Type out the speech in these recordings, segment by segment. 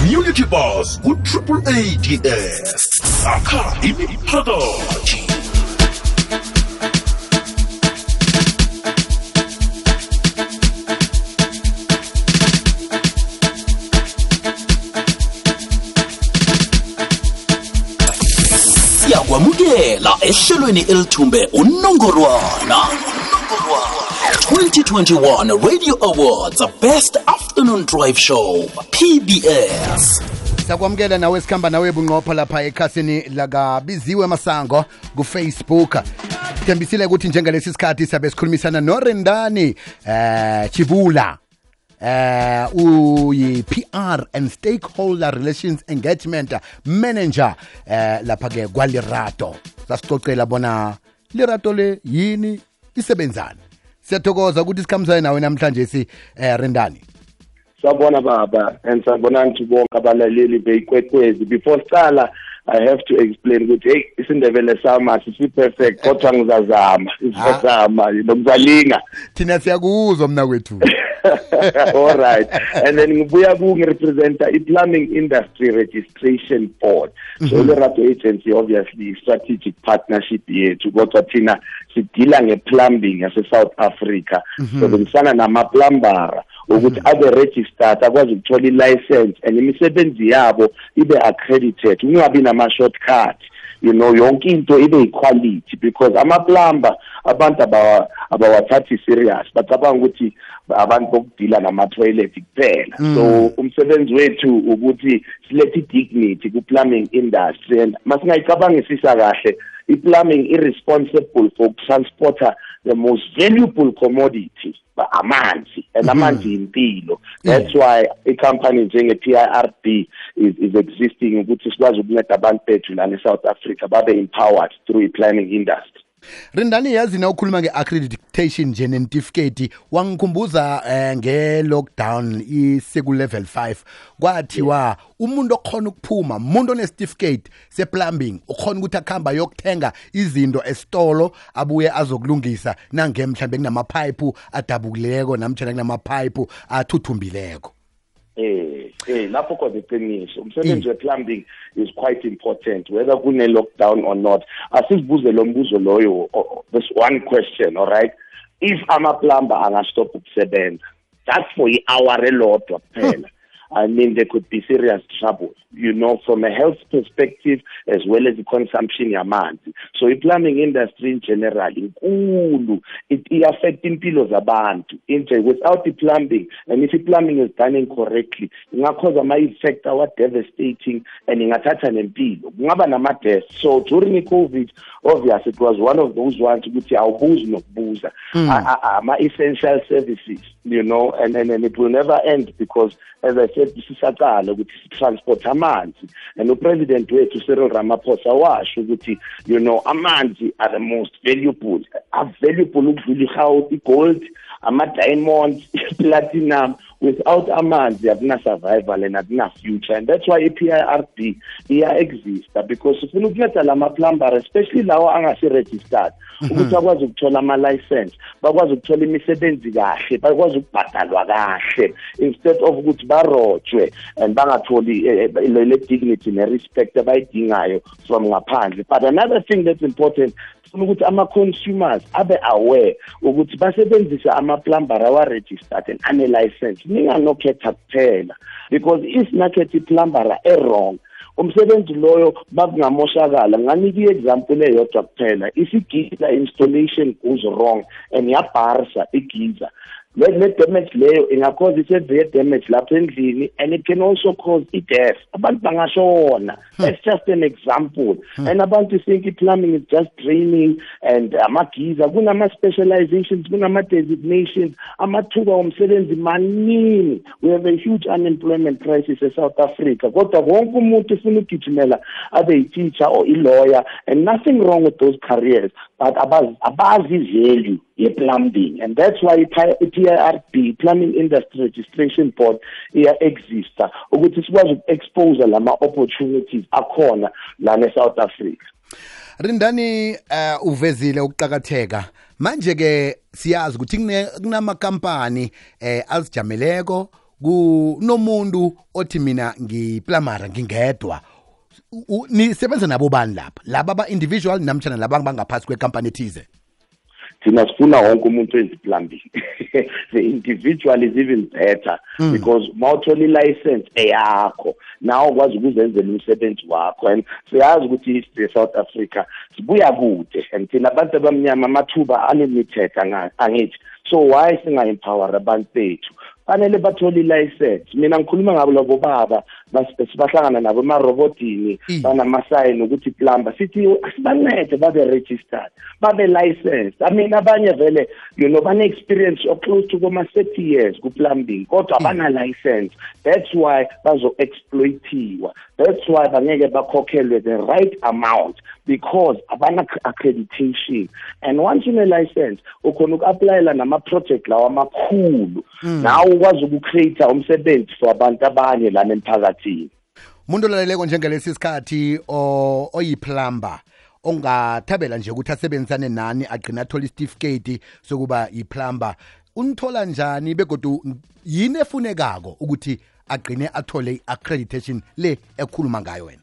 Community Bus 고 Triple ADS 아카 이미 파다지 yakwamukela eshelweni elithumbe unongorwana 2021 radio awards best afternoon drive show pbs sakwamukela nawe esikhamba nawe bunqopha lapha ekhasini lakabiziwe masango kufacebook. Thembisile ukuthi njengalesi sikhathi sabe sikhulumisana norendani eh chibula eh uyi-PR and stakeholder relations engagement manager eh lapha ke kwalirato sasicocela bona lirato le yini isebenzani siyathokoza ukuthi sikhambisane nawe namhlanje si eh rendani. Sabona baba and sabona nthi bonke abalaleli beyikwekwezi before sicala i have to explain ukuthi hey isindebele sama sisi-perfect kodwa ngizazama isizazama nokuzalinga thina siyakuzwa mna kwethu all right. And then ngibuya ku ngirepresenta i-plumbing industry registration board. So lerato agency obviously strategic partnership yethu kodwa thina sidila nge-plumbing yase-south africa. Sebenzisana nama-plumbara ukuthi abe registered akwazi ukuthola i-license and imisebenzi yabo ibe accredited kungabi nama-shortcut. You know yonke into ibe equality because amaplumber abantu abawathathi serious bacabanga ukuthi abantu bokudila nama-toilet kuphela. So umsebenzi wethu ukuthi silethe i-dignity ku-plumbing industry and masingayicabangisisa kahle i-plumbing i-responsible for ukutransporta the most valuable commodity amanzi. And amanzi impilo that's why i-company njenge-PIRB is, is existing ukuthi sikwazi ukunceda abantu bethu lana e-south africa babe empowered through i-planning industry. Rindani yazi na ukhuluma nge-accreditation nje nentifiketi wangikhumbuza eh, nge-lockdown iseku-level 5 kwathiwa umuntu okhona ukuphuma umuntu onesitifiketi se-plumbing ukhona ukuthi akuhamba yokuthenga izinto esitolo abuye azokulungisa nange mhlawumbe kunamaphayiphu adabukileko namtshana kunamaphayiphu athuthumbileko eh eh lapho kodwa iqiniso. Umsebenzi we-plumbing is quite important whether kune-lockdown or not. Asizibuze lo mbuzo loyo this one question all right? If ama-plumber angastop ukusebenza just for i-hour elodwa kuphela. I mean, there could be serious trouble, you know, from a health perspective as well as the consumption yamanzi. So the plumbing industry in general, inkulu, it, affects impilo zabantu. Without the plumbing, and if the plumbing is done incorrectly, ingakhoza ama-effect awa devastating and ingathatha nempilo. Kungaba nama-death. So during the-COVID, obvious, it was one of those ones ukuthi awubuzi nokubuza. Hmm. Ama-essential services, you know, and, and, and it will never end because, as I said, sisaqala ukuthi sitransport amanzi. And upresident wethu Cyril Ramaphosa washo ukuthi you know amanzi are the most valuable are valuable ukudlula igold ama-diamonds platinum without amanzi akuna survival and akuna future and that's why i-PIRB iya-exista because sifuna ukunceda lama-plumber especially lawo angasi-registered mhm. ukuthi bakwazi ukuthola ama-license bakwazi ukuthola imisebenzi kahle bakwazi ukubhadalwa kahle instead of ukuthi barojwe and bangatholi eh, eh, le dignity ne-respect abayidingayo from ngaphandle. But another thing that's important funa ukuthi ama-consumers abe aware ukuthi basebenzisa ama-plumber awa-registered and ane-license ninganokhetha kuphela because if nakhetha i-plumbera e-wrong umsebenzi loyo bakungamoshakala. Nganika i-example eyodwa kuphela if igiza installation goes wrong and yabharsa igiza. Le damage leyo ingakhoza i-severe damage lapha endlini and it can also cause i-death abantu bangashona. Hmm. That's just an example. Hmm. And abantu think i-plumbing is just draining and amagiza kunama-specializations kunama-designations amathuba omsebenzi maningi. We have a huge unemployment crisis e-south africa. Kodwa wonke umuntu ufuna ukugijimela abe yi-teacher or i-lawyer and nothing wrong with those careers but abazi i-value ye-plumbing and that's why i-PIRB Plumbing Industry Registration Board iya-exista ukuthi sikwazi uku-expose lama-opportunities akhona lana e-South Africa. Rindani uh, uvezile ukuqakatheka. Manje ke siyazi ukuthi kunamakampani eh azijameleko kunomuntu othi mina ngiplamara ngingedwa. U- u- nisebenza nabo bani lapha? Laba aba-individual namtshana laba bangaphasi kwekampani ethize? Thina sifuna wonke umuntu wenza the individual is even better mm. because i-license eyakho nawe ukwazi ukuzenzela umsebenzi wakho and siyazi ukuthi i-history ye-south africa sibuya kude and thina abantu abamnyama amathuba unlimited angithi. So why singa-empower abantu bethu fanele bathole i-license. Mina ngikhuluma ngabo labo baba sibahlangana nabo emarobotini Mm. banamasayini ukuthi plumber sithi asibancede babe registered babe licensed. I mean abanye vele you know bane-experience of close to koma-thirty years ku-plumbing kodwa abana-license that's why bazo-exploitiwa. That's why bangeke bakhokhelwe the right amount. Because abana-accreditation and once une-license ukhona uku-aplayela nama-project lawa amakhulu. Nawe ukwazi ukucreate umsebenzi for abantu abanye lana emphakathini. Umuntu olaleleko njengalesi sikhathi o- oyiplumber ongathabela nje ukuthi asebenzisane nani agcina athola isitifiketi sokuba yiplumber. Unithola njani begodu yini efunekako ukuthi agcine athole i-accreditation le ekhuluma ngayo wena?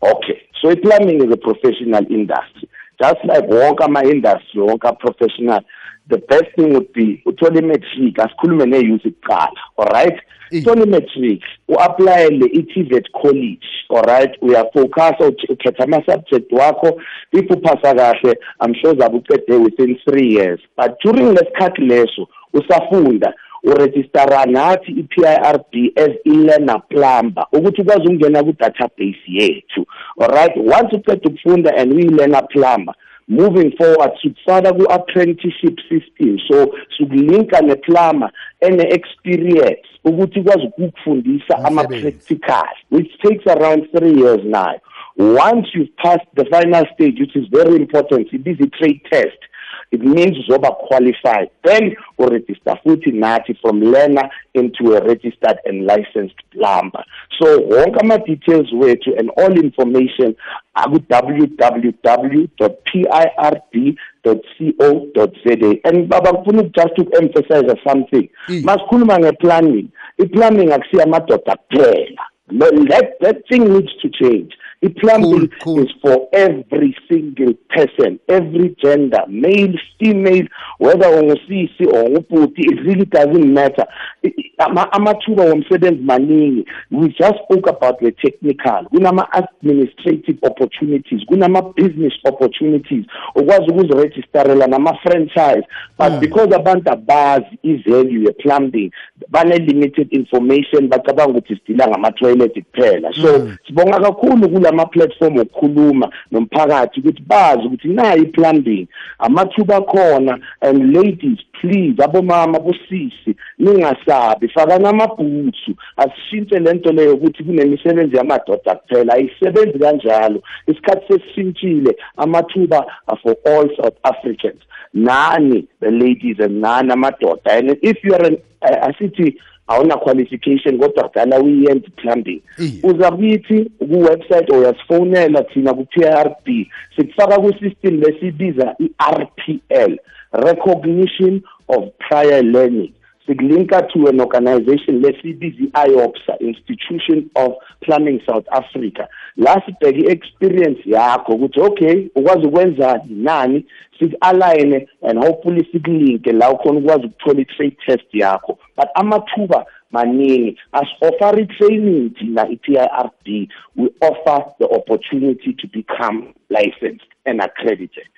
Okay, so plumbing is a professional industry. Just like wonke ama-industry, wonke a-professional, the best thing would be uthole i-matric, asikhulume ne-youth kuqala, alright? Mm. Uthole i-matric, u-aplayele i-TVET college, alright? Uyafocusa, uch- ukhetha ama-subject wakho, if uphasa kahle, I'm sure zabe uqede within three years. But during lesikhathi leso, usafunda, uregistara nathi i-PIRB as i-learner plumber ukuthi ukwazi ukungena ku-database yethu alright once uqeda ukufunda and uyi-learner plumber moving forward sikufaka ku-apprenticeship system. So sikulinka ne-plumber ene-experience ukuthi ikwazi ukukufundisa ama-practical which takes around three years now. Once you've passed the final stage which is very important ibiza i-trade test it means uzoba qualified. Then uregister futhi nathi from learner into a registered and licensed plumber. So wonke ama-details wethu and all information aku-www pird and baba ngifuna just to emphasize something Mm. masikhuluma nge-plumbing. I-plumbing akusiyo amadoda kuphela. That, that thing needs to change i-plumbing Cool, cool. is for every single person every gender male female whether ungusisi or ngubhuti it really doesn't matter I- I- ama- amathuba womsebenzi maningi we just spoke about the technical kunama-administrative opportunities kunama-business opportunities ukwazi ukuziregistarela nama-franchise but Mm. because abantu abazi i-value ye-plumbing bane-limited information bacabanga ukuthi sidila ngama-toilet kuphela so Mm. sibonga kakhulu kulama platform okukhuluma nomphakathi ukuthi bazi ukuthi nayi i-plumbing amathuba akhona and ladies please abomama bosisi ningasabi fakani amabhutsu. Asishintshe lento leyo ukuthi kunemisebenzi yamadoda kuphela ayisebenzi kanjalo. Isikhathi sesishintshile amathuba are for all south africans. Nani the ladies and nani amadoda. And if you are an uh, asithi awuna qualification kodwa dala uyenza plumbing uza kithi ku-website or uyasifonela thina ku-PRB sikufaka ku-system lesibiza i-RPL recognition of prior learning sikulinka to an organization let's lesibiza the IOPSA, Institution of Planning South Africa. La sibheke i-experience yakho ukuthi okay ukwazi ukwenzani nani siku-align and hopefully sikulinke la ukhona ukwazi ukuthola i-trade test yakho. But amathuba maningi as-offer i-training thina i-PIRD we offer the opportunity to become licensed and accredited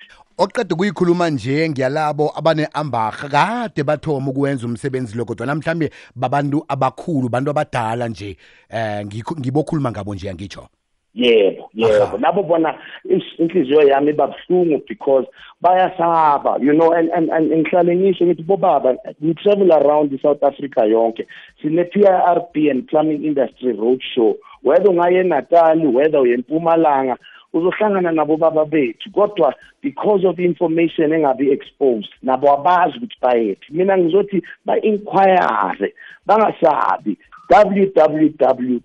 oqeda ukuyikhuluma nje ngiyalabo abane-ambarha kade bathoma ukwenza umsebenzi lo kodwa namhlawumbe babantu abakhulu bantu abadala nje eh ngikho- ngibokhuluma ngabo nje angitsho. Yebo yebo. Aha. labo bona ish- inhliziyo yami iba buhlungu because bayasaba you know and and and ngihlale ngisho ngithi bobaba we travel around i-south africa yonke sine-PIRB and plumbing industry road show whether ungaye enatali whether uye empumalanga uzohlangana nabo baba bethu kodwa because of information engabi exposed nabo abazi ukuthi bayephi. Mina ngizothi ba-inquire bangasabi www.pird.co.za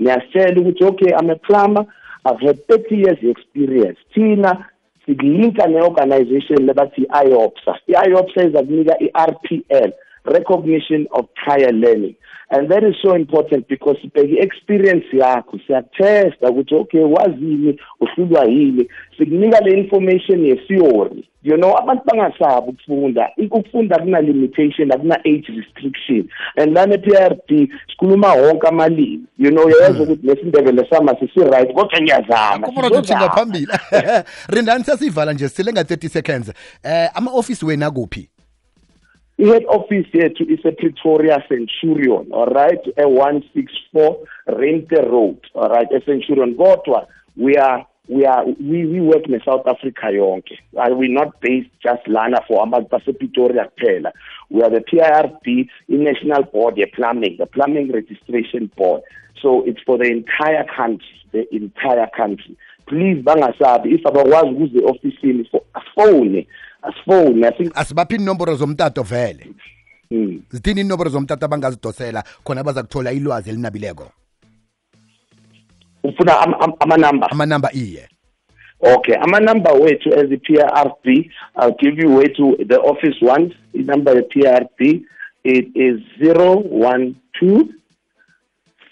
ngiyasitshela ukuthi okay I'm a plumber I've had 30 years experience. Thina sikulinka ne-organization lebathi i-iopsa i-iopsa izakunika i-rpl recognition of prior learning. And that is so important because sibheke i-experience yakho siyatesta ukuthi okay wazini uhlulwa yini? Sikunika le information ye-theory you know abantu bangasabi ukufunda. Ukufunda kuna limitation akuna age restriction. And lana e-P R D sikhuluma wonke amalimi. You know uyayeza ukuthi lesindebele sama sisi right kodwa ngiyazama. Kumele rindani sesiyivala nje sile nga 30 seconds. Um ama-ofisi wena kuphi i-head office here to, yethu ise-pretoria centurion alright e-164 rente road alright e-centurion kodwa we are we are we, we work ne-south africa yonke. Uh, we're not based just lana for basepretoria kuphela. We are the PIRB i-national board ye-plumbing the plumbing registration board. So it's for the entire country the entire country. Please bangasabi if abakwazi ukuze ofisini phone asifone asibaphi inomboro zomtato vele. Mm. zithini inomboro zomtato abangazidosela khona baza kuthola ilwazi elinabileko? Ufuna amanamba? Amanamba iye. Okay amanamba wethu as i-PRB I'll give you wethu the office one. Inumber ye-PRB it is 012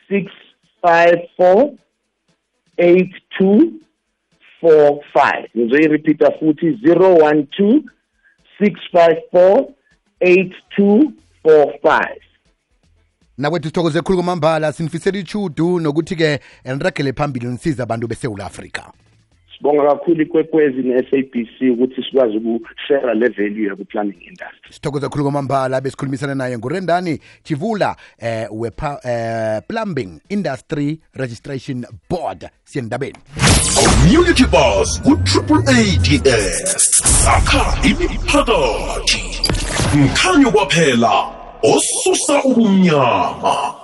654 82 four five. Ngizoyirepeata futhi zero one two six five four eight two four five. Nakwethu sithokoze khulu kwamambala sinifisela ichudu nokuthi-ke eniragele phambili nisiza abantu besewula afrika sibonga kakhulu ikwekwezi ne-sabc ukuthi sikwazi ukushera le value yaku-planning industry. Sithokoza khulu kwamambala besikhulumisana naye ngurendani chivula eh, we eh, plumbing industry registration board. Siyendabeni. Community bus ku-triple ads sakha imiphakathi. Mkhanyo kwaphela osusa ubumnyama